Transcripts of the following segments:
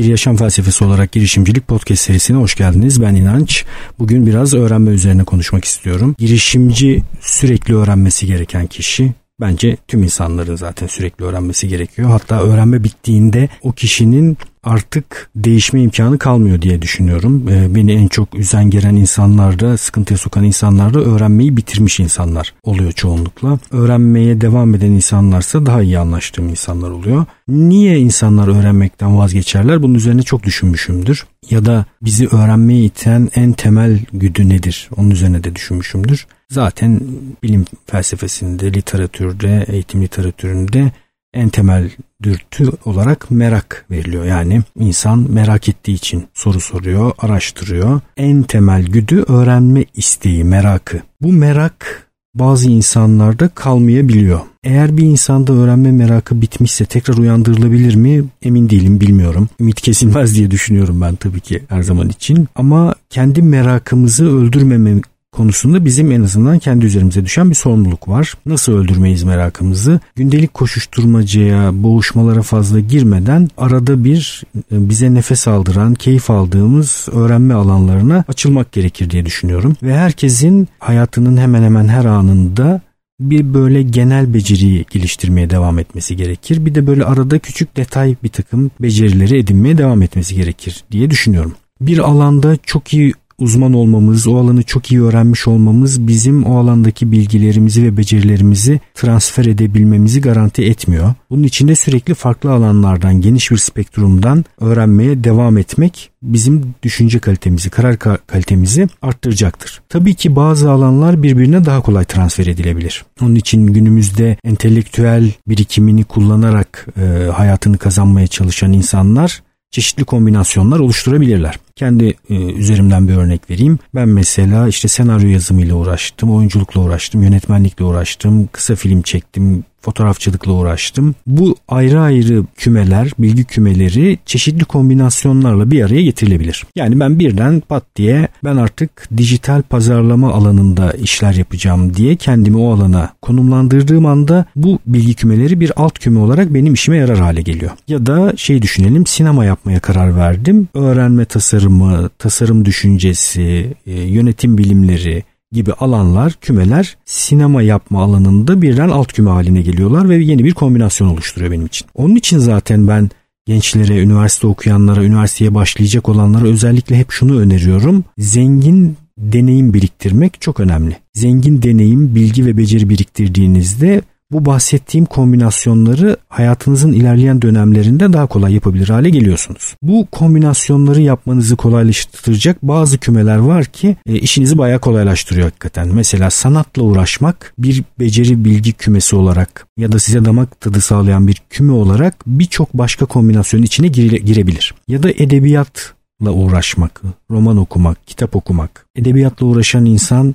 Bir Yaşam Felsefesi olarak girişimcilik podcast serisine hoş geldiniz. Ben İnanç. Bugün biraz öğrenme üzerine konuşmak istiyorum. Girişimci sürekli öğrenmesi gereken kişi. Bence tüm insanların zaten sürekli öğrenmesi gerekiyor. Hatta öğrenme bittiğinde o kişinin artık değişme imkanı kalmıyor diye düşünüyorum. Ee, beni en çok üzen gelen insanlar da sıkıntıya sokan insanlar da öğrenmeyi bitirmiş insanlar oluyor çoğunlukla. Öğrenmeye devam eden insanlarsa daha iyi anlaştığım insanlar oluyor. Niye insanlar öğrenmekten vazgeçerler? Bunun üzerine çok düşünmüşümdür. Ya da bizi öğrenmeye iten en temel güdü nedir? Onun üzerine de düşünmüşümdür. Zaten bilim felsefesinde, literatürde, eğitim literatüründe en temel dürtü olarak merak veriliyor. Yani insan merak ettiği için soru soruyor, araştırıyor. En temel güdü öğrenme isteği, merakı. Bu merak bazı insanlarda kalmayabiliyor. Eğer bir insanda öğrenme merakı bitmişse tekrar uyandırılabilir mi? Emin değilim, bilmiyorum. Ümit kesilmez diye düşünüyorum ben tabii ki her zaman için. Ama kendi merakımızı öldürmeme konusunda bizim en azından kendi üzerimize düşen bir sorumluluk var. Nasıl öldürmeyiz merakımızı? Gündelik koşuşturmacaya, boğuşmalara fazla girmeden arada bir e, bize nefes aldıran, keyif aldığımız öğrenme alanlarına açılmak gerekir diye düşünüyorum. Ve herkesin hayatının hemen hemen her anında bir böyle genel beceriyi geliştirmeye devam etmesi gerekir. Bir de böyle arada küçük detay bir takım becerileri edinmeye devam etmesi gerekir diye düşünüyorum. Bir alanda çok iyi uzman olmamız, o alanı çok iyi öğrenmiş olmamız bizim o alandaki bilgilerimizi ve becerilerimizi transfer edebilmemizi garanti etmiyor. Bunun için de sürekli farklı alanlardan, geniş bir spektrumdan öğrenmeye devam etmek bizim düşünce kalitemizi, karar kalitemizi arttıracaktır. Tabii ki bazı alanlar birbirine daha kolay transfer edilebilir. Onun için günümüzde entelektüel birikimini kullanarak e, hayatını kazanmaya çalışan insanlar çeşitli kombinasyonlar oluşturabilirler. Kendi e, üzerimden bir örnek vereyim. Ben mesela işte senaryo yazımıyla uğraştım, oyunculukla uğraştım, yönetmenlikle uğraştım, kısa film çektim, fotoğrafçılıkla uğraştım. Bu ayrı ayrı kümeler, bilgi kümeleri çeşitli kombinasyonlarla bir araya getirilebilir. Yani ben birden pat diye ben artık dijital pazarlama alanında işler yapacağım diye kendimi o alana konumlandırdığım anda bu bilgi kümeleri bir alt küme olarak benim işime yarar hale geliyor. Ya da şey düşünelim sinema yapmaya karar verdim. Öğrenme tasarımı, tasarım düşüncesi, e, yönetim bilimleri, gibi alanlar, kümeler sinema yapma alanında birden alt küme haline geliyorlar ve yeni bir kombinasyon oluşturuyor benim için. Onun için zaten ben gençlere, üniversite okuyanlara, üniversiteye başlayacak olanlara özellikle hep şunu öneriyorum. Zengin deneyim biriktirmek çok önemli. Zengin deneyim, bilgi ve beceri biriktirdiğinizde bu bahsettiğim kombinasyonları hayatınızın ilerleyen dönemlerinde daha kolay yapabilir hale geliyorsunuz. Bu kombinasyonları yapmanızı kolaylaştıracak bazı kümeler var ki e, işinizi bayağı kolaylaştırıyor hakikaten. Mesela sanatla uğraşmak bir beceri bilgi kümesi olarak ya da size damak tadı sağlayan bir küme olarak birçok başka kombinasyonun içine gire, girebilir. Ya da edebiyatla uğraşmak, roman okumak, kitap okumak. Edebiyatla uğraşan insan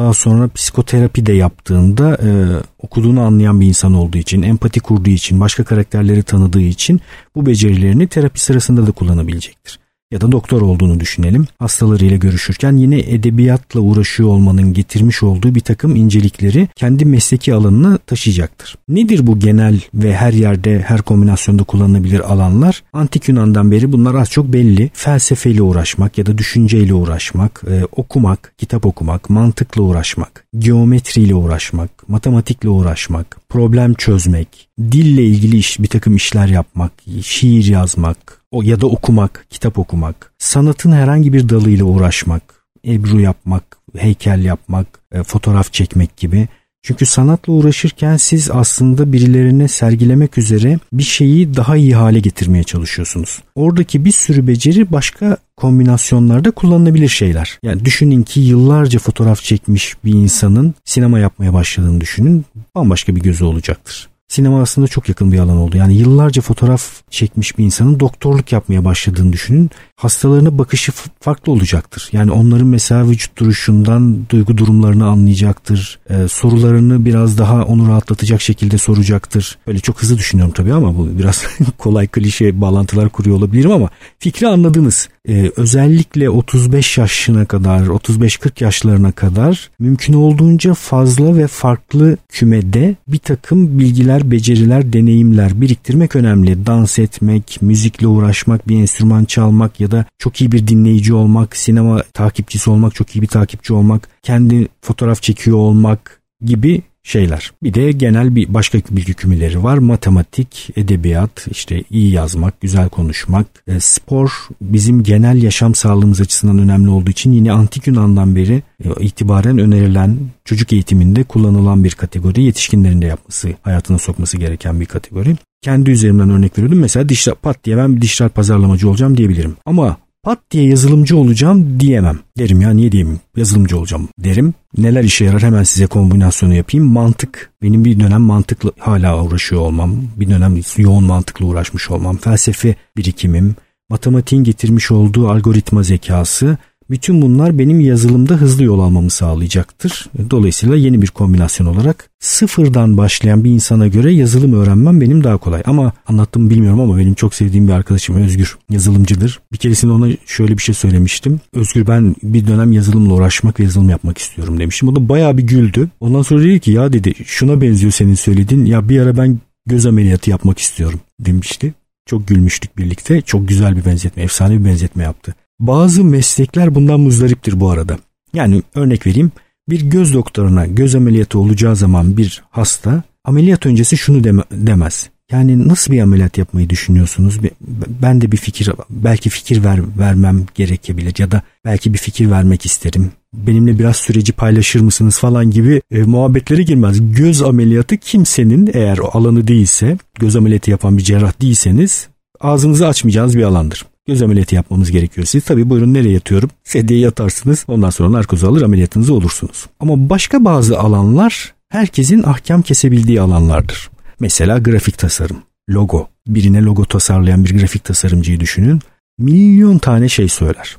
daha sonra psikoterapi de yaptığında e, okuduğunu anlayan bir insan olduğu için, empati kurduğu için, başka karakterleri tanıdığı için bu becerilerini terapi sırasında da kullanabilecektir ya da doktor olduğunu düşünelim. Hastalarıyla görüşürken yine edebiyatla uğraşıyor olmanın getirmiş olduğu bir takım incelikleri kendi mesleki alanına taşıyacaktır. Nedir bu genel ve her yerde her kombinasyonda kullanılabilir alanlar? Antik Yunan'dan beri bunlar az çok belli. Felsefeyle uğraşmak ya da düşünceyle uğraşmak, e, okumak, kitap okumak, mantıkla uğraşmak, geometriyle uğraşmak, matematikle uğraşmak, problem çözmek, dille ilgili iş, bir takım işler yapmak, şiir yazmak, o ya da okumak, kitap okumak, sanatın herhangi bir dalıyla uğraşmak, ebru yapmak, heykel yapmak, e, fotoğraf çekmek gibi. Çünkü sanatla uğraşırken siz aslında birilerine sergilemek üzere bir şeyi daha iyi hale getirmeye çalışıyorsunuz. Oradaki bir sürü beceri başka kombinasyonlarda kullanılabilir şeyler. Yani düşünün ki yıllarca fotoğraf çekmiş bir insanın sinema yapmaya başladığını düşünün. Bambaşka bir gözü olacaktır sinema aslında çok yakın bir alan oldu. Yani yıllarca fotoğraf çekmiş bir insanın doktorluk yapmaya başladığını düşünün. Hastalarına bakışı farklı olacaktır. Yani onların mesela vücut duruşundan duygu durumlarını anlayacaktır. Ee, sorularını biraz daha onu rahatlatacak şekilde soracaktır. Böyle çok hızlı düşünüyorum tabii ama bu biraz kolay klişe bağlantılar kuruyor olabilirim ama fikri anladınız. Ee, özellikle 35 yaşına kadar, 35-40 yaşlarına kadar mümkün olduğunca fazla ve farklı kümede bir takım bilgiler beceriler, deneyimler biriktirmek önemli. Dans etmek, müzikle uğraşmak, bir enstrüman çalmak ya da çok iyi bir dinleyici olmak, sinema takipçisi olmak, çok iyi bir takipçi olmak, kendi fotoğraf çekiyor olmak gibi şeyler. Bir de genel bir başka bilgi kümeleri var. Matematik, edebiyat, işte iyi yazmak, güzel konuşmak. E, spor bizim genel yaşam sağlığımız açısından önemli olduğu için yine antik Yunan'dan beri e, itibaren önerilen çocuk eğitiminde kullanılan bir kategori. Yetişkinlerin de yapması, hayatına sokması gereken bir kategori. Kendi üzerimden örnek veriyordum. Mesela dişler pat diye ben bir dişler pazarlamacı olacağım diyebilirim. Ama pat diye yazılımcı olacağım diyemem. Derim ya niye diyeyim yazılımcı olacağım derim. Neler işe yarar hemen size kombinasyonu yapayım. Mantık. Benim bir dönem mantıklı hala uğraşıyor olmam. Bir dönem yoğun mantıklı uğraşmış olmam. Felsefe birikimim. Matematiğin getirmiş olduğu algoritma zekası bütün bunlar benim yazılımda hızlı yol almamı sağlayacaktır. Dolayısıyla yeni bir kombinasyon olarak sıfırdan başlayan bir insana göre yazılım öğrenmem benim daha kolay. Ama anlattım bilmiyorum ama benim çok sevdiğim bir arkadaşım Özgür yazılımcıdır. Bir keresinde ona şöyle bir şey söylemiştim. Özgür ben bir dönem yazılımla uğraşmak ve yazılım yapmak istiyorum demiştim. O da bayağı bir güldü. Ondan sonra dedi ki ya dedi şuna benziyor senin söylediğin ya bir ara ben göz ameliyatı yapmak istiyorum demişti. Çok gülmüştük birlikte. Çok güzel bir benzetme, efsane bir benzetme yaptı. Bazı meslekler bundan muzdariptir bu arada. Yani örnek vereyim. Bir göz doktoruna göz ameliyatı olacağı zaman bir hasta ameliyat öncesi şunu deme, demez. Yani nasıl bir ameliyat yapmayı düşünüyorsunuz? Ben de bir fikir, belki fikir ver, vermem gerekebilir ya da belki bir fikir vermek isterim. Benimle biraz süreci paylaşır mısınız falan gibi e, muhabbetlere girmez. Göz ameliyatı kimsenin eğer o alanı değilse, göz ameliyatı yapan bir cerrah değilseniz ağzınızı açmayacağınız bir alandır göz ameliyatı yapmamız gerekiyor. Siz tabii buyurun nereye yatıyorum? Sedyeye yatarsınız. Ondan sonra narkozu alır ameliyatınızı olursunuz. Ama başka bazı alanlar herkesin ahkam kesebildiği alanlardır. Mesela grafik tasarım, logo. Birine logo tasarlayan bir grafik tasarımcıyı düşünün. Milyon tane şey söyler.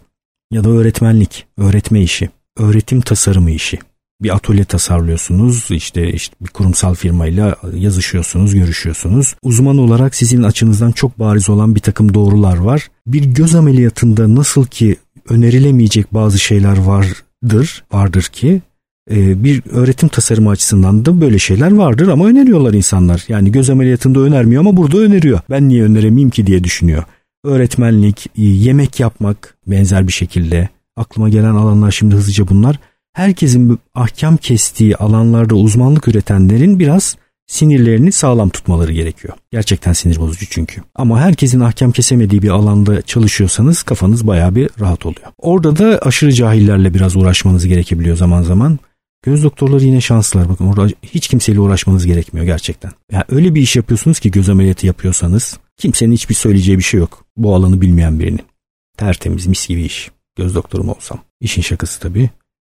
Ya da öğretmenlik, öğretme işi, öğretim tasarımı işi bir atölye tasarlıyorsunuz. işte işte bir kurumsal firmayla yazışıyorsunuz, görüşüyorsunuz. Uzman olarak sizin açınızdan çok bariz olan bir takım doğrular var. Bir göz ameliyatında nasıl ki önerilemeyecek bazı şeyler vardır, vardır ki e, bir öğretim tasarımı açısından da böyle şeyler vardır ama öneriyorlar insanlar. Yani göz ameliyatında önermiyor ama burada öneriyor. Ben niye öneremeyeyim ki diye düşünüyor. Öğretmenlik, yemek yapmak benzer bir şekilde aklıma gelen alanlar şimdi hızlıca bunlar herkesin ahkam kestiği alanlarda uzmanlık üretenlerin biraz sinirlerini sağlam tutmaları gerekiyor. Gerçekten sinir bozucu çünkü. Ama herkesin ahkam kesemediği bir alanda çalışıyorsanız kafanız baya bir rahat oluyor. Orada da aşırı cahillerle biraz uğraşmanız gerekebiliyor zaman zaman. Göz doktorları yine şanslılar. Bakın orada hiç kimseyle uğraşmanız gerekmiyor gerçekten. Yani öyle bir iş yapıyorsunuz ki göz ameliyatı yapıyorsanız kimsenin hiçbir söyleyeceği bir şey yok. Bu alanı bilmeyen birinin. Tertemiz mis gibi iş. Göz doktorum olsam. İşin şakası tabii.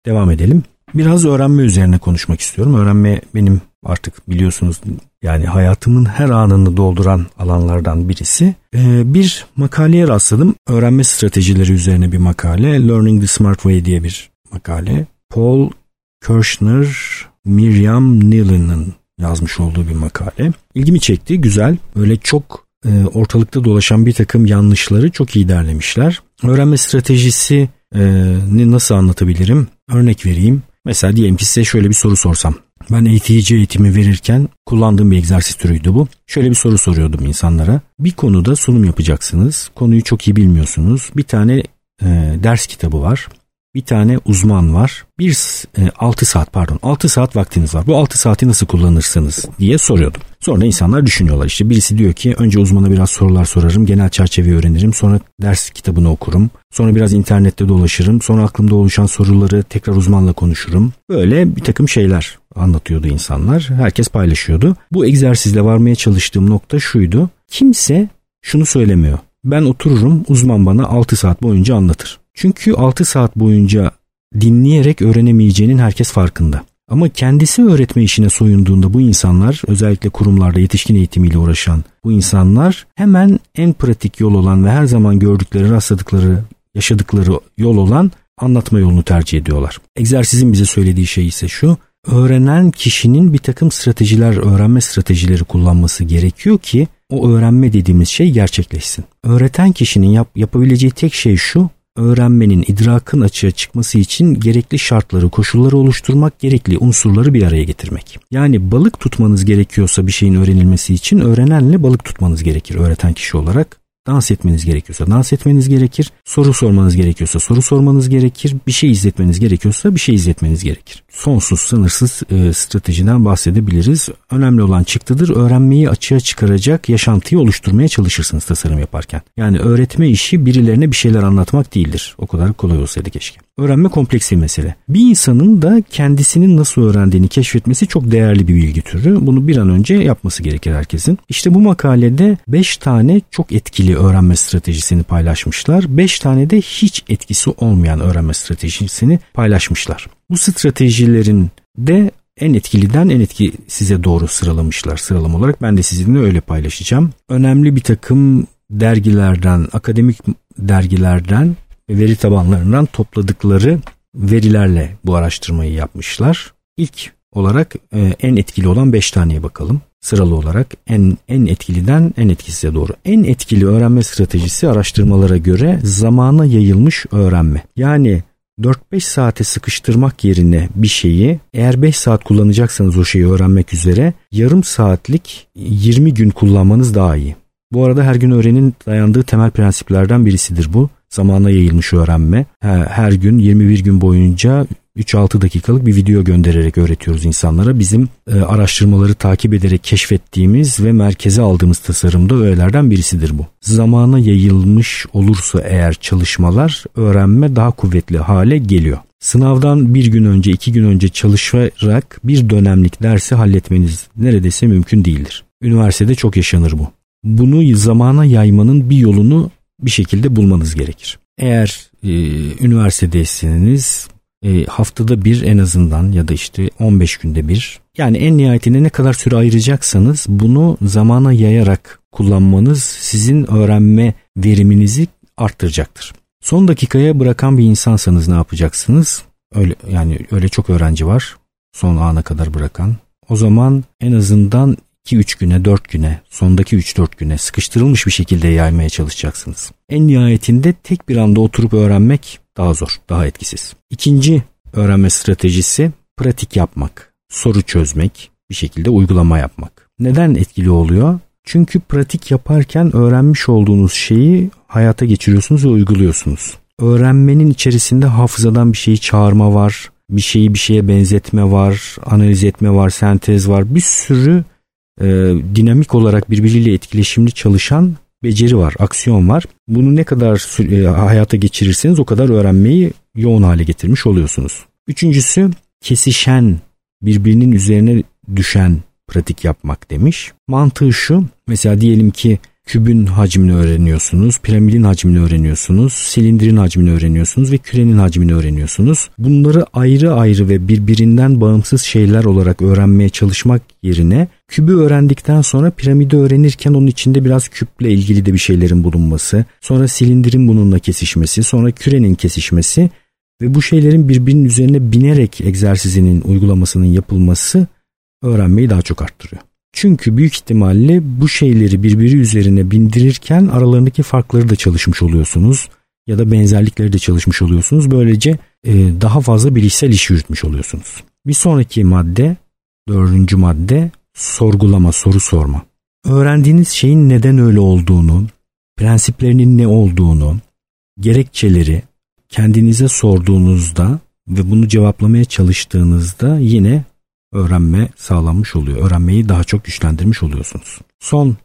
Devam edelim. Biraz öğrenme üzerine konuşmak istiyorum. Öğrenme benim artık biliyorsunuz yani hayatımın her anını dolduran alanlardan birisi. Ee, bir makaleye rastladım. Öğrenme stratejileri üzerine bir makale. Learning the Smart Way diye bir makale. Paul Kirschner, Miriam Nealon'ın yazmış olduğu bir makale. İlgimi çekti. Güzel. Böyle çok e, ortalıkta dolaşan bir takım yanlışları çok iyi derlemişler. Öğrenme stratejisi ne nasıl anlatabilirim? Örnek vereyim. Mesela diyelim ki size şöyle bir soru sorsam. Ben eğitici eğitimi verirken kullandığım bir egzersiz türüydü bu. Şöyle bir soru soruyordum insanlara. Bir konuda sunum yapacaksınız. Konuyu çok iyi bilmiyorsunuz. Bir tane e, ders kitabı var bir tane uzman var. Bir e, 6 saat pardon 6 saat vaktiniz var. Bu 6 saati nasıl kullanırsınız diye soruyordum. Sonra insanlar düşünüyorlar işte birisi diyor ki önce uzmana biraz sorular sorarım, genel çerçeveyi öğrenirim, sonra ders kitabını okurum, sonra biraz internette dolaşırım, sonra aklımda oluşan soruları tekrar uzmanla konuşurum. Böyle bir takım şeyler anlatıyordu insanlar. Herkes paylaşıyordu. Bu egzersizle varmaya çalıştığım nokta şuydu. Kimse şunu söylemiyor. Ben otururum uzman bana 6 saat boyunca anlatır. Çünkü 6 saat boyunca dinleyerek öğrenemeyeceğinin herkes farkında. Ama kendisi öğretme işine soyunduğunda bu insanlar özellikle kurumlarda yetişkin eğitimiyle uğraşan bu insanlar hemen en pratik yol olan ve her zaman gördükleri, rastladıkları, yaşadıkları yol olan anlatma yolunu tercih ediyorlar. Egzersizin bize söylediği şey ise şu. Öğrenen kişinin bir takım stratejiler, öğrenme stratejileri kullanması gerekiyor ki o öğrenme dediğimiz şey gerçekleşsin. Öğreten kişinin yap, yapabileceği tek şey şu öğrenmenin, idrakın açığa çıkması için gerekli şartları, koşulları oluşturmak, gerekli unsurları bir araya getirmek. Yani balık tutmanız gerekiyorsa bir şeyin öğrenilmesi için öğrenenle balık tutmanız gerekir öğreten kişi olarak. Dans etmeniz gerekiyorsa dans etmeniz gerekir. Soru sormanız gerekiyorsa soru sormanız gerekir. Bir şey izletmeniz gerekiyorsa bir şey izletmeniz gerekir. Sonsuz sınırsız e, stratejiden bahsedebiliriz. Önemli olan çıktıdır. Öğrenmeyi açığa çıkaracak yaşantıyı oluşturmaya çalışırsınız tasarım yaparken. Yani öğretme işi birilerine bir şeyler anlatmak değildir. O kadar kolay olsaydı keşke. Öğrenme kompleks mesele. Bir insanın da kendisinin nasıl öğrendiğini keşfetmesi çok değerli bir bilgi türü. Bunu bir an önce yapması gerekir herkesin. İşte bu makalede 5 tane çok etkili öğrenme stratejisini paylaşmışlar. 5 tane de hiç etkisi olmayan öğrenme stratejisini paylaşmışlar. Bu stratejilerin de en etkiliden en etki size doğru sıralamışlar sıralama olarak. Ben de sizinle öyle paylaşacağım. Önemli bir takım dergilerden, akademik dergilerden veri tabanlarından topladıkları verilerle bu araştırmayı yapmışlar. İlk olarak e, en etkili olan 5 taneye bakalım. Sıralı olarak en en etkiliden en etkisize doğru. En etkili öğrenme stratejisi araştırmalara göre zamana yayılmış öğrenme. Yani 4-5 saate sıkıştırmak yerine bir şeyi eğer 5 saat kullanacaksanız o şeyi öğrenmek üzere yarım saatlik 20 gün kullanmanız daha iyi. Bu arada her gün öğrenin dayandığı temel prensiplerden birisidir bu zamana yayılmış öğrenme. Her gün 21 gün boyunca 3-6 dakikalık bir video göndererek öğretiyoruz insanlara. Bizim e, araştırmaları takip ederek keşfettiğimiz ve merkeze aldığımız tasarımda öğelerden birisidir bu. Zamana yayılmış olursa eğer çalışmalar öğrenme daha kuvvetli hale geliyor. Sınavdan bir gün önce, iki gün önce çalışarak bir dönemlik dersi halletmeniz neredeyse mümkün değildir. Üniversitede çok yaşanır bu. Bunu zamana yaymanın bir yolunu bir şekilde bulmanız gerekir. Eğer e, üniversitedeyseniz e, haftada bir en azından ya da işte 15 günde bir yani en nihayetinde ne kadar süre ayıracaksanız bunu zamana yayarak kullanmanız sizin öğrenme veriminizi arttıracaktır. Son dakikaya bırakan bir insansanız ne yapacaksınız? Öyle yani öyle çok öğrenci var. Son ana kadar bırakan. O zaman en azından 2-3 güne 4 güne sondaki 3-4 güne sıkıştırılmış bir şekilde yaymaya çalışacaksınız. En nihayetinde tek bir anda oturup öğrenmek daha zor, daha etkisiz. İkinci öğrenme stratejisi pratik yapmak, soru çözmek, bir şekilde uygulama yapmak. Neden etkili oluyor? Çünkü pratik yaparken öğrenmiş olduğunuz şeyi hayata geçiriyorsunuz ve uyguluyorsunuz. Öğrenmenin içerisinde hafızadan bir şeyi çağırma var, bir şeyi bir şeye benzetme var, analiz etme var, sentez var. Bir sürü e, dinamik olarak birbiriyle etkileşimli çalışan beceri var, aksiyon var. Bunu ne kadar e, hayata geçirirseniz o kadar öğrenmeyi yoğun hale getirmiş oluyorsunuz. Üçüncüsü kesişen, birbirinin üzerine düşen pratik yapmak demiş. Mantığı şu, mesela diyelim ki kübün hacmini öğreniyorsunuz, piramidin hacmini öğreniyorsunuz, silindirin hacmini öğreniyorsunuz ve kürenin hacmini öğreniyorsunuz. Bunları ayrı ayrı ve birbirinden bağımsız şeyler olarak öğrenmeye çalışmak yerine kübü öğrendikten sonra piramidi öğrenirken onun içinde biraz küple ilgili de bir şeylerin bulunması, sonra silindirin bununla kesişmesi, sonra kürenin kesişmesi ve bu şeylerin birbirinin üzerine binerek egzersizinin uygulamasının yapılması öğrenmeyi daha çok arttırıyor. Çünkü büyük ihtimalle bu şeyleri birbiri üzerine bindirirken aralarındaki farkları da çalışmış oluyorsunuz ya da benzerlikleri de çalışmış oluyorsunuz. Böylece e, daha fazla bilişsel iş yürütmüş oluyorsunuz. Bir sonraki madde, dördüncü madde sorgulama, soru sorma. Öğrendiğiniz şeyin neden öyle olduğunu, prensiplerinin ne olduğunu, gerekçeleri kendinize sorduğunuzda ve bunu cevaplamaya çalıştığınızda yine öğrenme sağlanmış oluyor. Öğrenmeyi daha çok güçlendirmiş oluyorsunuz. Son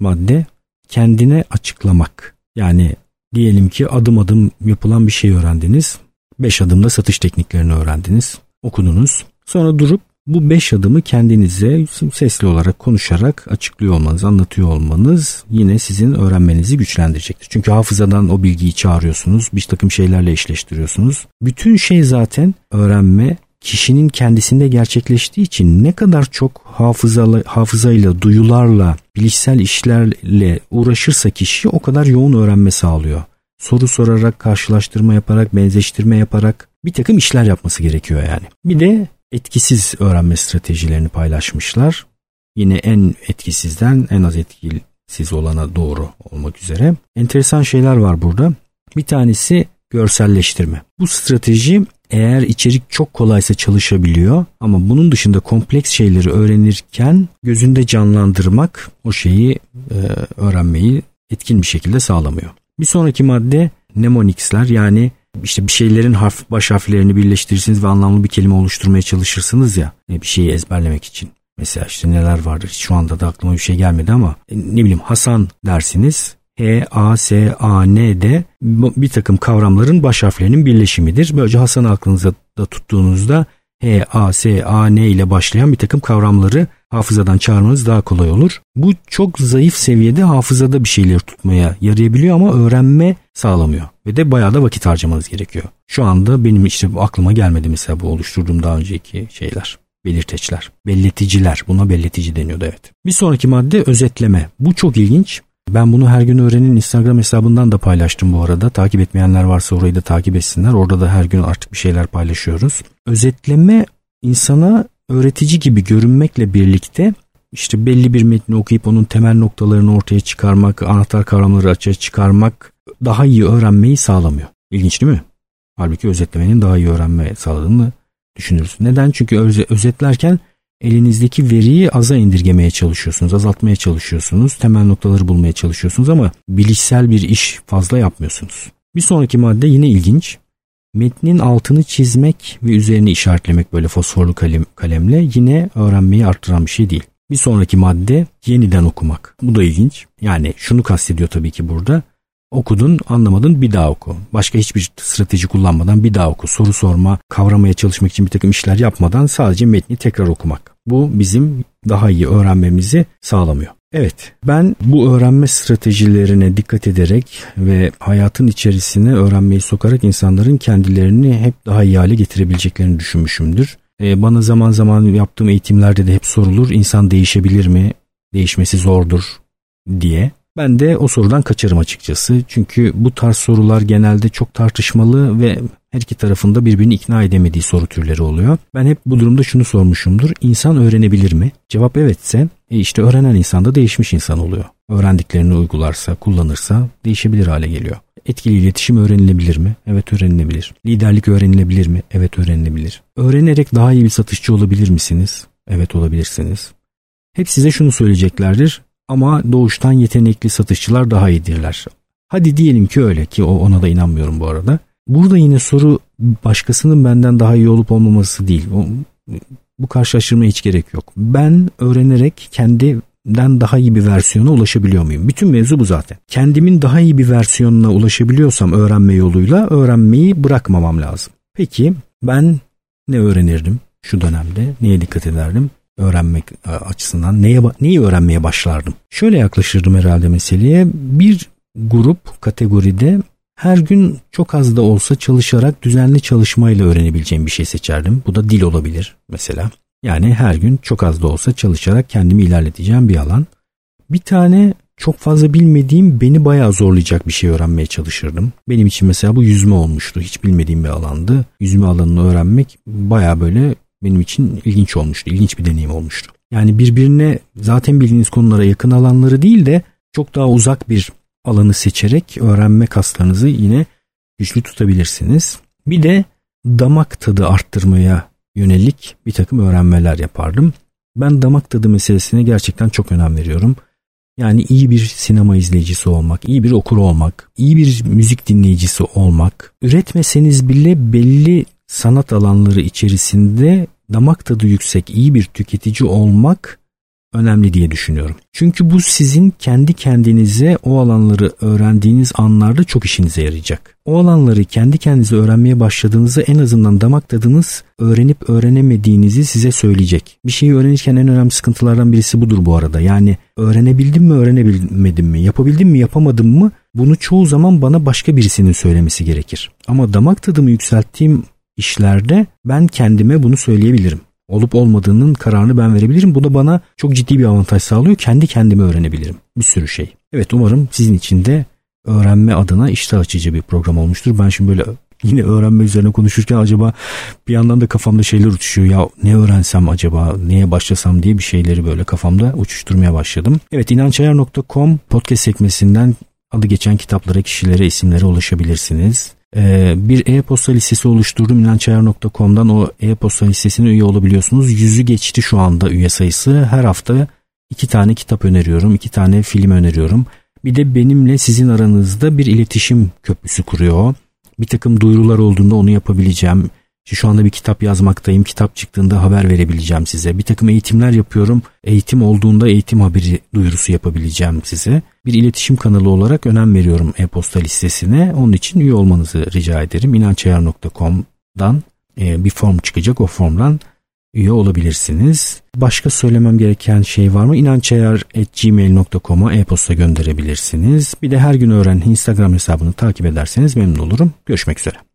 madde kendine açıklamak. Yani diyelim ki adım adım yapılan bir şey öğrendiniz. Beş adımda satış tekniklerini öğrendiniz. Okudunuz. Sonra durup bu beş adımı kendinize sesli olarak konuşarak açıklıyor olmanız, anlatıyor olmanız yine sizin öğrenmenizi güçlendirecektir. Çünkü hafızadan o bilgiyi çağırıyorsunuz, bir takım şeylerle eşleştiriyorsunuz. Bütün şey zaten öğrenme kişinin kendisinde gerçekleştiği için ne kadar çok hafızalı, hafızayla, duyularla, bilişsel işlerle uğraşırsa kişi o kadar yoğun öğrenme sağlıyor. Soru sorarak, karşılaştırma yaparak, benzeştirme yaparak bir takım işler yapması gerekiyor yani. Bir de etkisiz öğrenme stratejilerini paylaşmışlar. Yine en etkisizden en az etkisiz olana doğru olmak üzere. Enteresan şeyler var burada. Bir tanesi görselleştirme. Bu strateji eğer içerik çok kolaysa çalışabiliyor ama bunun dışında kompleks şeyleri öğrenirken gözünde canlandırmak o şeyi e, öğrenmeyi etkin bir şekilde sağlamıyor. Bir sonraki madde mnemonics'ler yani işte bir şeylerin harf, baş harflerini birleştirirsiniz ve anlamlı bir kelime oluşturmaya çalışırsınız ya e, bir şeyi ezberlemek için. Mesela işte neler vardır şu anda da aklıma bir şey gelmedi ama e, ne bileyim Hasan dersiniz H, A, S, A, N de bir takım kavramların baş harflerinin birleşimidir. Böylece Hasan aklınıza da tuttuğunuzda H, A, S, A, N ile başlayan bir takım kavramları hafızadan çağırmanız daha kolay olur. Bu çok zayıf seviyede hafızada bir şeyleri tutmaya yarayabiliyor ama öğrenme sağlamıyor. Ve de bayağı da vakit harcamanız gerekiyor. Şu anda benim işte aklıma gelmedi mesela bu oluşturduğum daha önceki şeyler belirteçler, belleticiler. Buna belletici deniyordu evet. Bir sonraki madde özetleme. Bu çok ilginç. Ben bunu her gün öğrenin Instagram hesabından da paylaştım bu arada. Takip etmeyenler varsa orayı da takip etsinler. Orada da her gün artık bir şeyler paylaşıyoruz. Özetleme insana öğretici gibi görünmekle birlikte işte belli bir metni okuyup onun temel noktalarını ortaya çıkarmak, anahtar kavramları açığa çıkarmak daha iyi öğrenmeyi sağlamıyor. İlginç değil mi? Halbuki özetlemenin daha iyi öğrenme sağladığını düşünürüz. Neden? Çünkü özetlerken elinizdeki veriyi aza indirgemeye çalışıyorsunuz, azaltmaya çalışıyorsunuz, temel noktaları bulmaya çalışıyorsunuz ama bilişsel bir iş fazla yapmıyorsunuz. Bir sonraki madde yine ilginç. Metnin altını çizmek ve üzerini işaretlemek böyle fosforlu kalem, kalemle yine öğrenmeyi arttıran bir şey değil. Bir sonraki madde yeniden okumak. Bu da ilginç. Yani şunu kastediyor tabii ki burada. Okudun, anlamadın bir daha oku. Başka hiçbir strateji kullanmadan bir daha oku. Soru sorma, kavramaya çalışmak için bir takım işler yapmadan sadece metni tekrar okumak. Bu bizim daha iyi öğrenmemizi sağlamıyor. Evet, ben bu öğrenme stratejilerine dikkat ederek ve hayatın içerisine öğrenmeyi sokarak insanların kendilerini hep daha iyi hale getirebileceklerini düşünmüşümdür. Ee, bana zaman zaman yaptığım eğitimlerde de hep sorulur, insan değişebilir mi? Değişmesi zordur diye. Ben de o sorudan kaçarım açıkçası. Çünkü bu tarz sorular genelde çok tartışmalı ve her iki tarafında birbirini ikna edemediği soru türleri oluyor. Ben hep bu durumda şunu sormuşumdur. İnsan öğrenebilir mi? Cevap evetse e işte öğrenen insan da değişmiş insan oluyor. Öğrendiklerini uygularsa, kullanırsa değişebilir hale geliyor. Etkili iletişim öğrenilebilir mi? Evet öğrenilebilir. Liderlik öğrenilebilir mi? Evet öğrenilebilir. Öğrenerek daha iyi bir satışçı olabilir misiniz? Evet olabilirsiniz. Hep size şunu söyleyeceklerdir ama doğuştan yetenekli satışçılar daha iyidirler. Hadi diyelim ki öyle ki ona da inanmıyorum bu arada. Burada yine soru başkasının benden daha iyi olup olmaması değil. Bu karşılaştırmaya hiç gerek yok. Ben öğrenerek kendimden daha iyi bir versiyona ulaşabiliyor muyum? Bütün mevzu bu zaten. Kendimin daha iyi bir versiyonuna ulaşabiliyorsam öğrenme yoluyla öğrenmeyi bırakmamam lazım. Peki ben ne öğrenirdim şu dönemde? Neye dikkat ederdim? Öğrenmek e, açısından neye neyi öğrenmeye başlardım? Şöyle yaklaşırdım herhalde meseleye. Bir grup kategoride her gün çok az da olsa çalışarak düzenli çalışmayla öğrenebileceğim bir şey seçerdim. Bu da dil olabilir mesela. Yani her gün çok az da olsa çalışarak kendimi ilerleteceğim bir alan. Bir tane çok fazla bilmediğim beni bayağı zorlayacak bir şey öğrenmeye çalışırdım. Benim için mesela bu yüzme olmuştu. Hiç bilmediğim bir alandı. Yüzme alanını öğrenmek bayağı böyle benim için ilginç olmuştu. İlginç bir deneyim olmuştu. Yani birbirine zaten bildiğiniz konulara yakın alanları değil de çok daha uzak bir alanı seçerek öğrenme kaslarınızı yine güçlü tutabilirsiniz. Bir de damak tadı arttırmaya yönelik bir takım öğrenmeler yapardım. Ben damak tadı meselesine gerçekten çok önem veriyorum. Yani iyi bir sinema izleyicisi olmak, iyi bir okur olmak, iyi bir müzik dinleyicisi olmak, üretmeseniz bile belli sanat alanları içerisinde damak tadı yüksek iyi bir tüketici olmak önemli diye düşünüyorum. Çünkü bu sizin kendi kendinize o alanları öğrendiğiniz anlarda çok işinize yarayacak. O alanları kendi kendinize öğrenmeye başladığınızda en azından damak tadınız öğrenip öğrenemediğinizi size söyleyecek. Bir şeyi öğrenirken en önemli sıkıntılardan birisi budur bu arada. Yani öğrenebildim mi öğrenebilmedim mi yapabildim mi yapamadım mı bunu çoğu zaman bana başka birisinin söylemesi gerekir. Ama damak tadımı yükselttiğim işlerde ben kendime bunu söyleyebilirim. Olup olmadığının kararını ben verebilirim. Bu da bana çok ciddi bir avantaj sağlıyor. Kendi kendime öğrenebilirim. Bir sürü şey. Evet umarım sizin için de öğrenme adına iştah açıcı bir program olmuştur. Ben şimdi böyle yine öğrenme üzerine konuşurken acaba bir yandan da kafamda şeyler uçuşuyor. Ya ne öğrensem acaba, neye başlasam diye bir şeyleri böyle kafamda uçuşturmaya başladım. Evet inançayar.com podcast sekmesinden adı geçen kitaplara, kişilere, isimlere ulaşabilirsiniz. Ee, bir e-posta listesi oluşturdum inançayar.com'dan o e-posta listesine üye olabiliyorsunuz. Yüzü geçti şu anda üye sayısı. Her hafta iki tane kitap öneriyorum, iki tane film öneriyorum. Bir de benimle sizin aranızda bir iletişim köprüsü kuruyor. Bir takım duyurular olduğunda onu yapabileceğim. Şu anda bir kitap yazmaktayım. Kitap çıktığında haber verebileceğim size. Bir takım eğitimler yapıyorum. Eğitim olduğunda eğitim haberi duyurusu yapabileceğim size. Bir iletişim kanalı olarak önem veriyorum e-posta listesine. Onun için üye olmanızı rica ederim. inançayar.com'dan e, bir form çıkacak. O formdan üye olabilirsiniz. Başka söylemem gereken şey var mı? inançayar.gmail.com'a e-posta gönderebilirsiniz. Bir de her gün öğren Instagram hesabını takip ederseniz memnun olurum. Görüşmek üzere.